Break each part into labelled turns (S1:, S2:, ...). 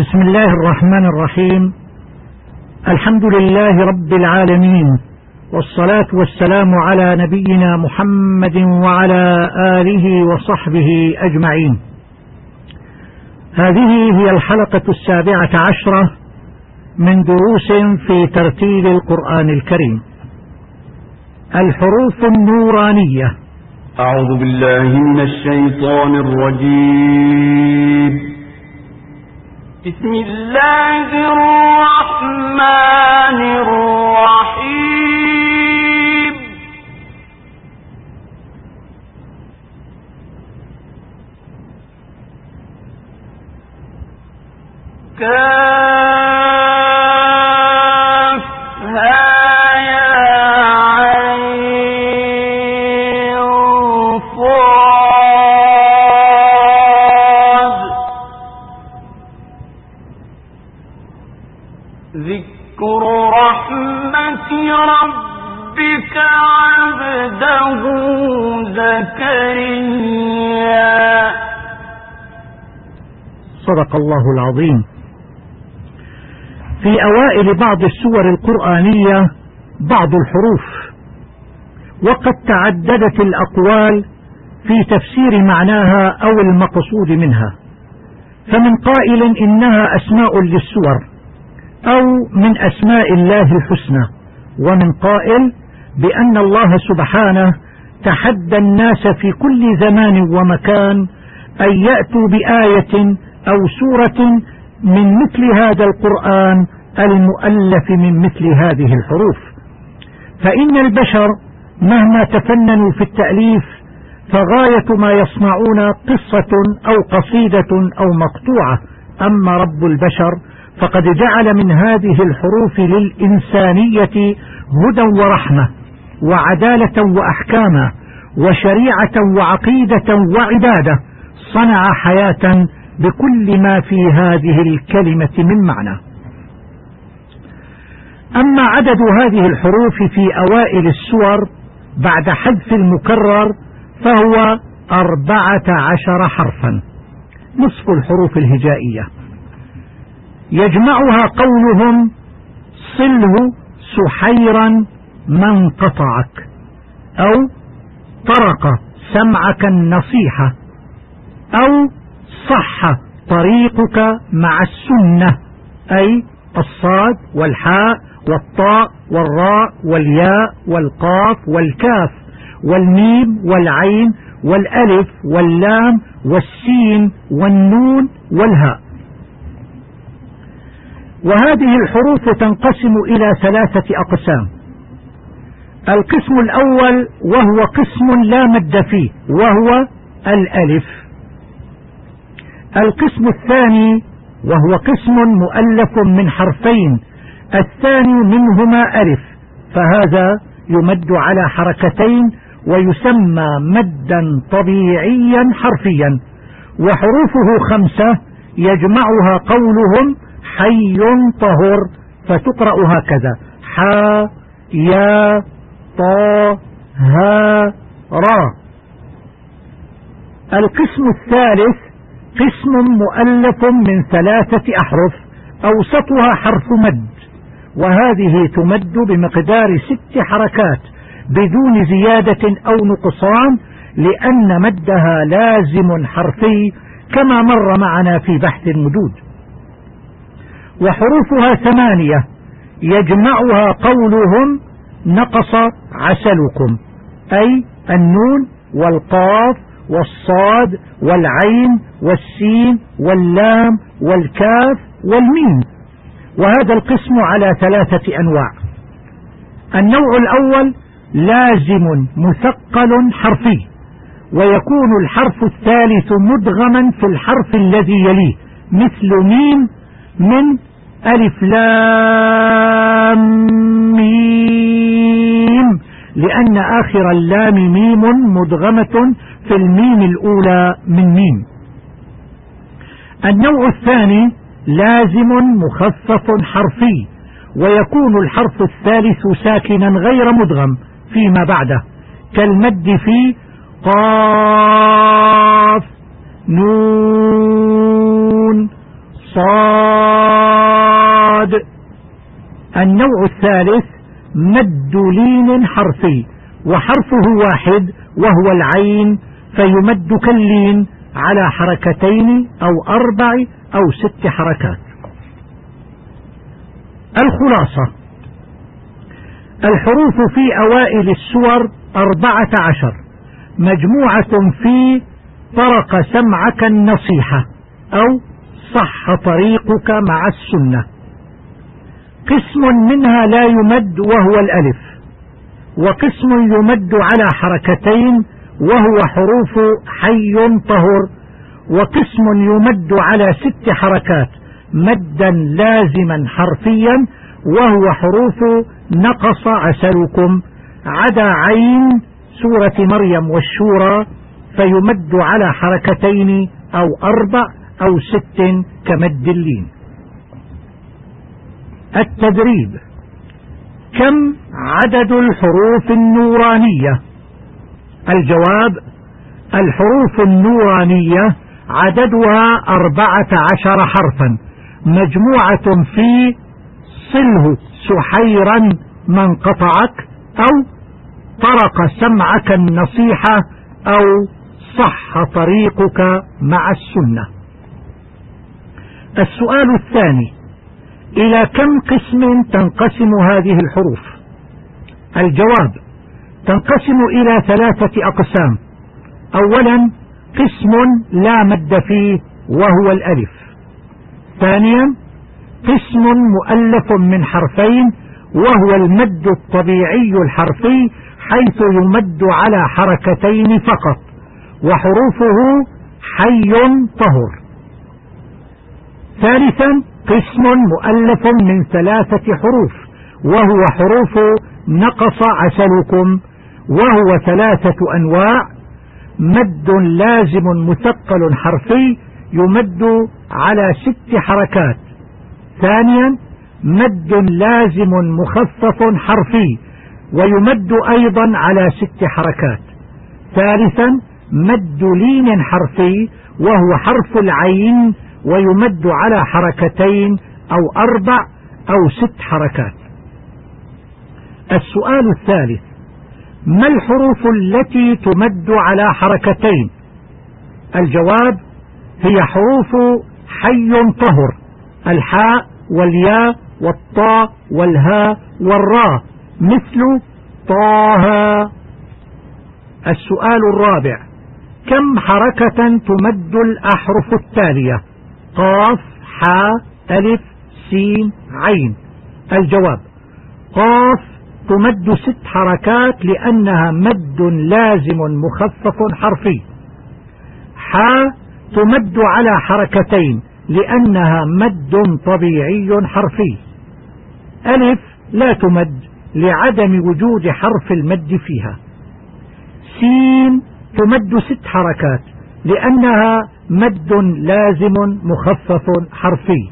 S1: بسم الله الرحمن الرحيم. الحمد لله رب العالمين والصلاة والسلام على نبينا محمد وعلى آله وصحبه أجمعين. هذه هي الحلقة السابعة عشرة من دروس في ترتيب القرآن الكريم. الحروف النورانية.
S2: أعوذ بالله من الشيطان الرجيم. بسم الله الرحمن الرحيم. كان
S1: صدق الله العظيم. في أوائل بعض السور القرآنية بعض الحروف وقد تعددت الأقوال في تفسير معناها أو المقصود منها فمن قائل إنها أسماء للسور أو من أسماء الله الحسنى ومن قائل بأن الله سبحانه تحدى الناس في كل زمان ومكان أن يأتوا بآية أو سورة من مثل هذا القرآن المؤلف من مثل هذه الحروف. فإن البشر مهما تفننوا في التأليف فغاية ما يصنعون قصة أو قصيدة أو مقطوعة. أما رب البشر فقد جعل من هذه الحروف للإنسانية هدى ورحمة وعدالة وأحكاما وشريعة وعقيدة وعبادة صنع حياة بكل ما في هذه الكلمة من معنى. أما عدد هذه الحروف في أوائل السور بعد حذف المكرر فهو أربعة عشر حرفا نصف الحروف الهجائية. يجمعها قولهم صله سحيرا من قطعك أو طرق سمعك النصيحة أو صح طريقك مع السنة أي الصاد والحاء والطاء والراء والياء والقاف والكاف والميم والعين والألف واللام والسين والنون والهاء وهذه الحروف تنقسم إلى ثلاثة أقسام. القسم الأول وهو قسم لا مد فيه وهو الألف. القسم الثاني وهو قسم مؤلف من حرفين الثاني منهما ألف فهذا يمد على حركتين ويسمى مدا طبيعيا حرفيا وحروفه خمسة يجمعها قولهم حي طهر فتقرأ هكذا. حا يا طا ها را. القسم الثالث قسم مؤلف من ثلاثة أحرف أوسطها حرف مد. وهذه تمد بمقدار ست حركات بدون زيادة أو نقصان لأن مدها لازم حرفي كما مر معنا في بحث المدود. وحروفها ثمانية يجمعها قولهم نقص عسلكم أي النون والقاف والصاد والعين والسين واللام والكاف والميم. وهذا القسم على ثلاثة أنواع. النوع الأول لازم مثقل حرفي ويكون الحرف الثالث مدغما في الحرف الذي يليه مثل ميم من ألف لام ميم. لأن آخر اللام ميم مدغمة في الميم الأولى من ميم. النوع الثاني لازم مخفف حرفي ويكون الحرف الثالث ساكنا غير مدغم فيما بعده كالمد في قاف نون صاد. النوع الثالث مد لين حرفي وحرفه واحد وهو العين فيمد كاللين على حركتين أو أربع أو ست حركات. الخلاصة الحروف في أوائل السور أربعة عشر مجموعة في طرق سمعك النصيحة أو صح طريقك مع السنة. قسم منها لا يمد وهو الألف وقسم يمد على حركتين وهو حروف حي طهر وقسم يمد على ست حركات مدا لازما حرفيا وهو حروف نقص عسلكم عدا عين سورة مريم والشورى فيمد على حركتين أو أربع أو ست كمد اللين. التدريب. كم عدد الحروف النورانية؟ الجواب الحروف النورانية عددها أربعة عشر حرفا مجموعة في صله سحيرا من قطعك أو طرق سمعك النصيحة أو صح طريقك مع السنة. السؤال الثاني إلى كم قسم تنقسم هذه الحروف؟ الجواب تنقسم إلى ثلاثة أقسام. أولا قسم لا مد فيه وهو الألف. ثانيا قسم مؤلف من حرفين وهو المد الطبيعي الحرفي حيث يمد على حركتين فقط وحروفه حي طهر. ثالثا قسم مؤلف من ثلاثة حروف وهو حروف نقص عسلكم وهو ثلاثة أنواع مد لازم مثقل حرفي يمد على ست حركات. ثانيا مد لازم مخفف حرفي ويمد أيضا على ست حركات. ثالثا مد لين حرفي وهو حرف العين ويمد على حركتين أو أربع أو ست حركات. السؤال الثالث ما الحروف التي تمد على حركتين؟ الجواب هي حروف حي طهر الحاء والياء والطاء والهاء والراء مثل طه. السؤال الرابع كم حركة تمد الأحرف التالية؟ قاف حاء ألف سين عين. الجواب. قاف تمد ست حركات لأنها مد لازم مخفف حرفي. حاء تمد على حركتين لأنها مد طبيعي حرفي. ألف لا تمد لعدم وجود حرف المد فيها. سين تمد ست حركات لأنها مد لازم مخفف حرفي.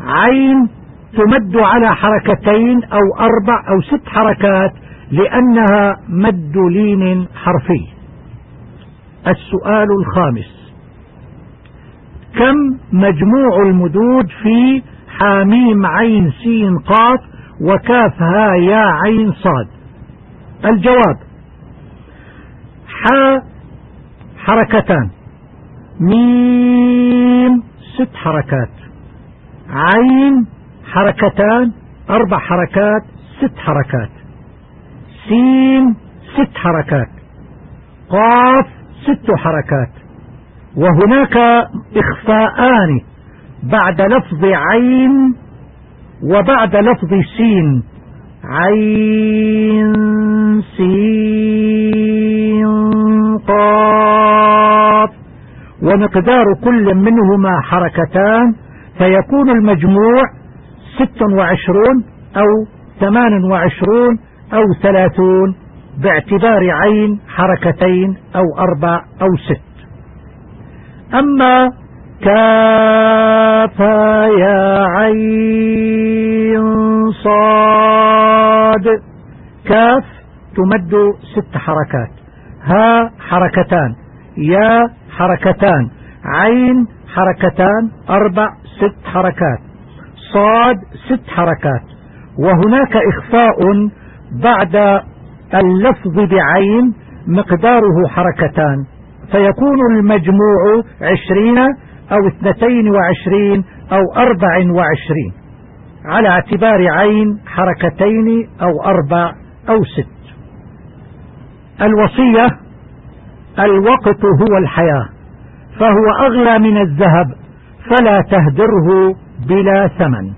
S1: عين تمد على حركتين أو أربع أو ست حركات لأنها مد لين حرفي. السؤال الخامس. كم مجموع المدود في حاميم عين سين قاف وكاف ها يا عين صاد؟ الجواب حا حركتان. ميم ست حركات. عين حركتان. أربع حركات ست حركات. سين ست حركات. قاف ست حركات. وهناك إخفاءان بعد لفظ عين وبعد لفظ سين. عين سين. ومقدار كل منهما حركتان فيكون المجموع ست وعشرون أو ثمان وعشرون أو ثلاثون باعتبار عين حركتين أو أربع أو ست. أما كافا يا عين صاد كاف تمد ست حركات. ها حركتان. يا حركتان. عين حركتان أربع ست حركات. صاد ست حركات. وهناك إخفاء بعد اللفظ بعين مقداره حركتان. فيكون المجموع عشرين أو اثنتين وعشرين أو أربع وعشرين. على اعتبار عين حركتين أو أربع أو ست. الوصية الوقت هو الحياة فهو أغلى من الذهب فلا تهدره بلا ثمن.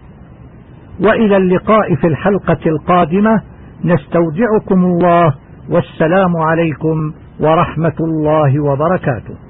S1: وإلى اللقاء في الحلقة القادمة نستودعكم الله والسلام عليكم ورحمة الله وبركاته.